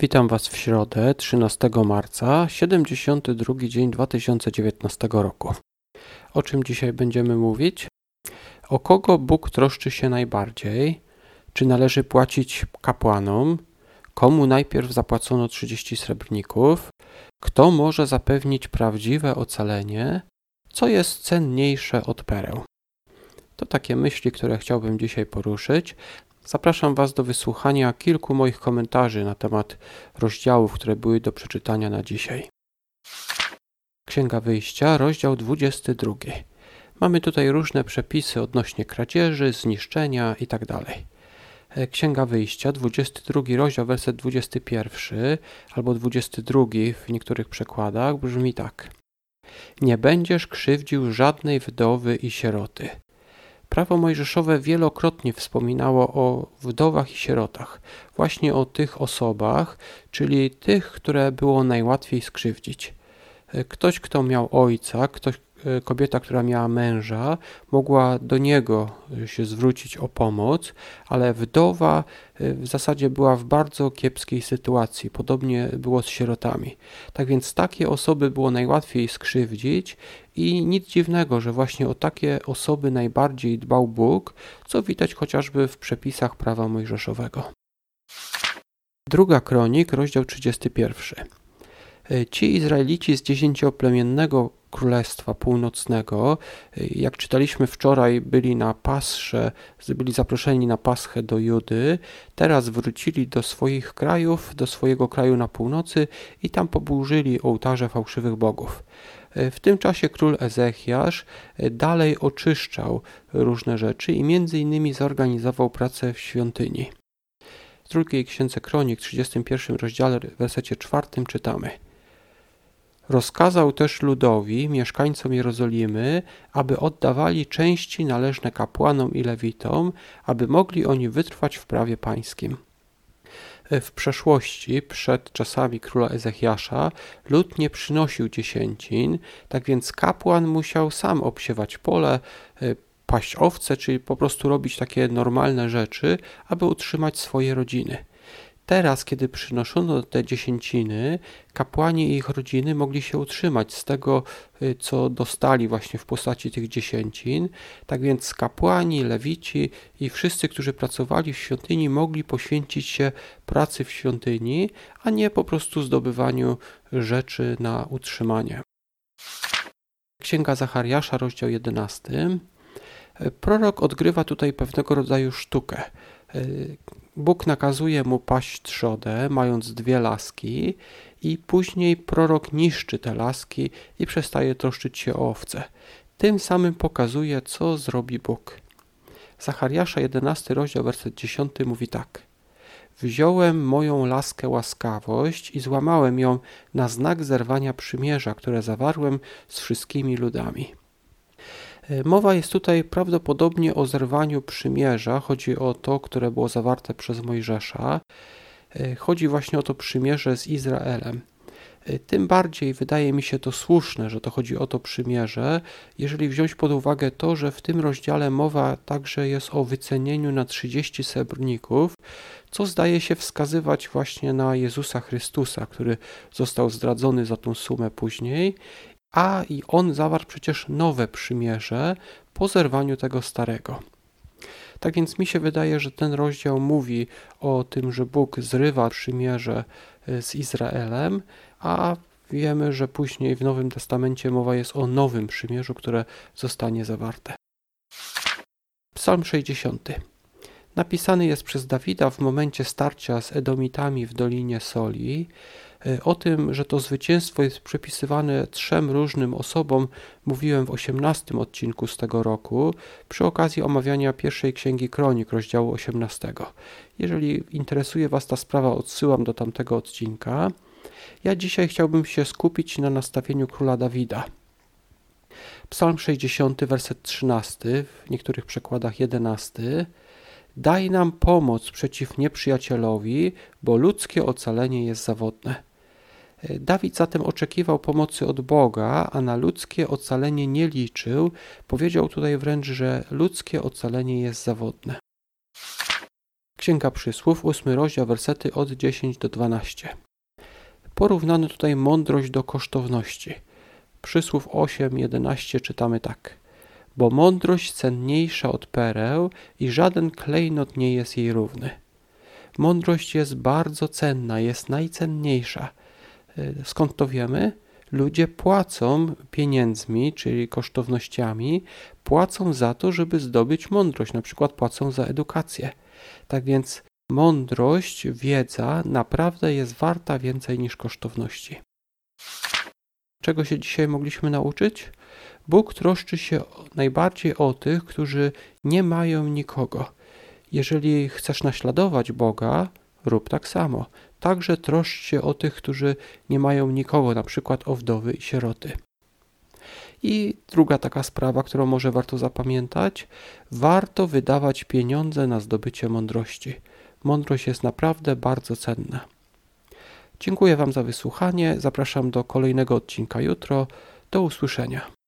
Witam Was w środę 13 marca, 72 dzień 2019 roku. O czym dzisiaj będziemy mówić? O kogo Bóg troszczy się najbardziej? Czy należy płacić kapłanom? Komu najpierw zapłacono 30 srebrników? Kto może zapewnić prawdziwe ocalenie? Co jest cenniejsze od pereł? To takie myśli, które chciałbym dzisiaj poruszyć. Zapraszam Was do wysłuchania kilku moich komentarzy na temat rozdziałów, które były do przeczytania na dzisiaj. Księga Wyjścia, rozdział 22. Mamy tutaj różne przepisy odnośnie kradzieży, zniszczenia itd. Tak Księga Wyjścia, 22 rozdział, werset 21 albo 22 w niektórych przekładach brzmi tak. Nie będziesz krzywdził żadnej wdowy i sieroty Prawo mojżeszowe wielokrotnie wspominało o wdowach i sierotach, właśnie o tych osobach, czyli tych, które było najłatwiej skrzywdzić. Ktoś, kto miał ojca, ktoś, E, kobieta, która miała męża, mogła do niego e, się zwrócić o pomoc, ale wdowa e, w zasadzie była w bardzo kiepskiej sytuacji. Podobnie było z sierotami. Tak więc takie osoby było najłatwiej skrzywdzić i nic dziwnego, że właśnie o takie osoby najbardziej dbał Bóg, co widać chociażby w przepisach prawa mojżeszowego. Druga kronik, rozdział 31. Ci Izraelici z dziesięcioplemiennego Królestwa Północnego. Jak czytaliśmy wczoraj, byli na pasrze, byli zaproszeni na paschę do Judy, teraz wrócili do swoich krajów, do swojego kraju na północy i tam poburzyli ołtarze fałszywych bogów. W tym czasie król Ezechiasz dalej oczyszczał różne rzeczy i między innymi zorganizował pracę w świątyni. W drugiej księdze kronik, 31 rozdziale, w wersecie czwartym czytamy – Rozkazał też ludowi, mieszkańcom Jerozolimy, aby oddawali części należne kapłanom i lewitom, aby mogli oni wytrwać w prawie pańskim. W przeszłości, przed czasami króla Ezechiasza, lud nie przynosił dziesięcin, tak więc kapłan musiał sam obsiewać pole, e, paść owce, czyli po prostu robić takie normalne rzeczy, aby utrzymać swoje rodziny. Teraz, kiedy przynoszono te dziesięciny, kapłani i ich rodziny mogli się utrzymać z tego, y, co dostali właśnie w postaci tych dziesięcin. Tak więc kapłani, lewici i wszyscy, którzy pracowali w świątyni, mogli poświęcić się pracy w świątyni, a nie po prostu zdobywaniu rzeczy na utrzymanie. Księga Zachariasza, rozdział 11. Prorok odgrywa tutaj pewnego rodzaju sztukę. Y, Bóg nakazuje mu paść trzodę, mając dwie laski, i później prorok niszczy te laski i przestaje troszczyć się o owce. Tym samym pokazuje, co zrobi Bóg. Zachariasza 11 rozdział, werset 10 mówi tak. Wziąłem moją laskę łaskawość i złamałem ją na znak zerwania przymierza, które zawarłem z wszystkimi ludami. E, mowa jest tutaj prawdopodobnie o zerwaniu przymierza. Chodzi o to, które było zawarte przez Mojżesza. E, chodzi właśnie o to przymierze z Izraelem. E, tym bardziej wydaje mi się to słuszne, że to chodzi o to przymierze, jeżeli wziąć pod uwagę to, że w tym rozdziale mowa także jest o wycenieniu na 30 srebrników, co zdaje się wskazywać właśnie na Jezusa Chrystusa, który został zdradzony za tą sumę później a i on zawarł przecież nowe przymierze po zerwaniu tego starego. Tak więc mi się wydaje, że ten rozdział mówi o tym, że Bóg zrywa przymierze y, z Izraelem, a wiemy, że później w Nowym Testamencie mowa jest o nowym przymierzu, które zostanie zawarte. Psalm 60. Napisany jest przez Dawida w momencie starcia z Edomitami w Dolinie Soli. E, o tym, że to zwycięstwo jest przypisywane trzem różnym osobom, mówiłem w 18 odcinku z tego roku, przy okazji omawiania pierwszej księgi kronik, rozdziału 18. Jeżeli interesuje Was ta sprawa, odsyłam do tamtego odcinka. Ja dzisiaj chciałbym się skupić na nastawieniu króla Dawida. Psalm 60, werset 13, w niektórych przekładach 11. Daj nam pomoc przeciw nieprzyjacielowi, bo ludzkie ocalenie jest zawodne. Dawid zatem oczekiwał pomocy od Boga, a na ludzkie ocalenie nie liczył. Powiedział tutaj wręcz, że ludzkie ocalenie jest zawodne. Księga Przysłów, 8 rozdział, wersety od 10 do 12. Porównano tutaj mądrość do kosztowności. Przysłów 8, 11 czytamy tak. Bo mądrość cenniejsza od pereł i żaden klejnot nie jest jej równy. Mądrość jest bardzo cenna, jest najcenniejsza. E, skąd to wiemy? Ludzie płacą pieniędzmi, czyli kosztownościami, płacą za to, żeby zdobyć mądrość, na przykład płacą za edukację. Tak więc mądrość, wiedza naprawdę jest warta więcej niż kosztowności. Czego się dzisiaj mogliśmy nauczyć? Bóg troszczy się najbardziej o tych, którzy nie mają nikogo. Jeżeli chcesz naśladować Boga, rób tak samo. Także troszcz się o tych, którzy nie mają nikogo, na przykład o wdowy i sieroty. I druga taka sprawa, którą może warto zapamiętać, warto wydawać pieniądze na zdobycie mądrości. Mądrość jest naprawdę bardzo cenna. Dziękuję Wam za wysłuchanie. Zapraszam do kolejnego odcinka jutro. Do usłyszenia.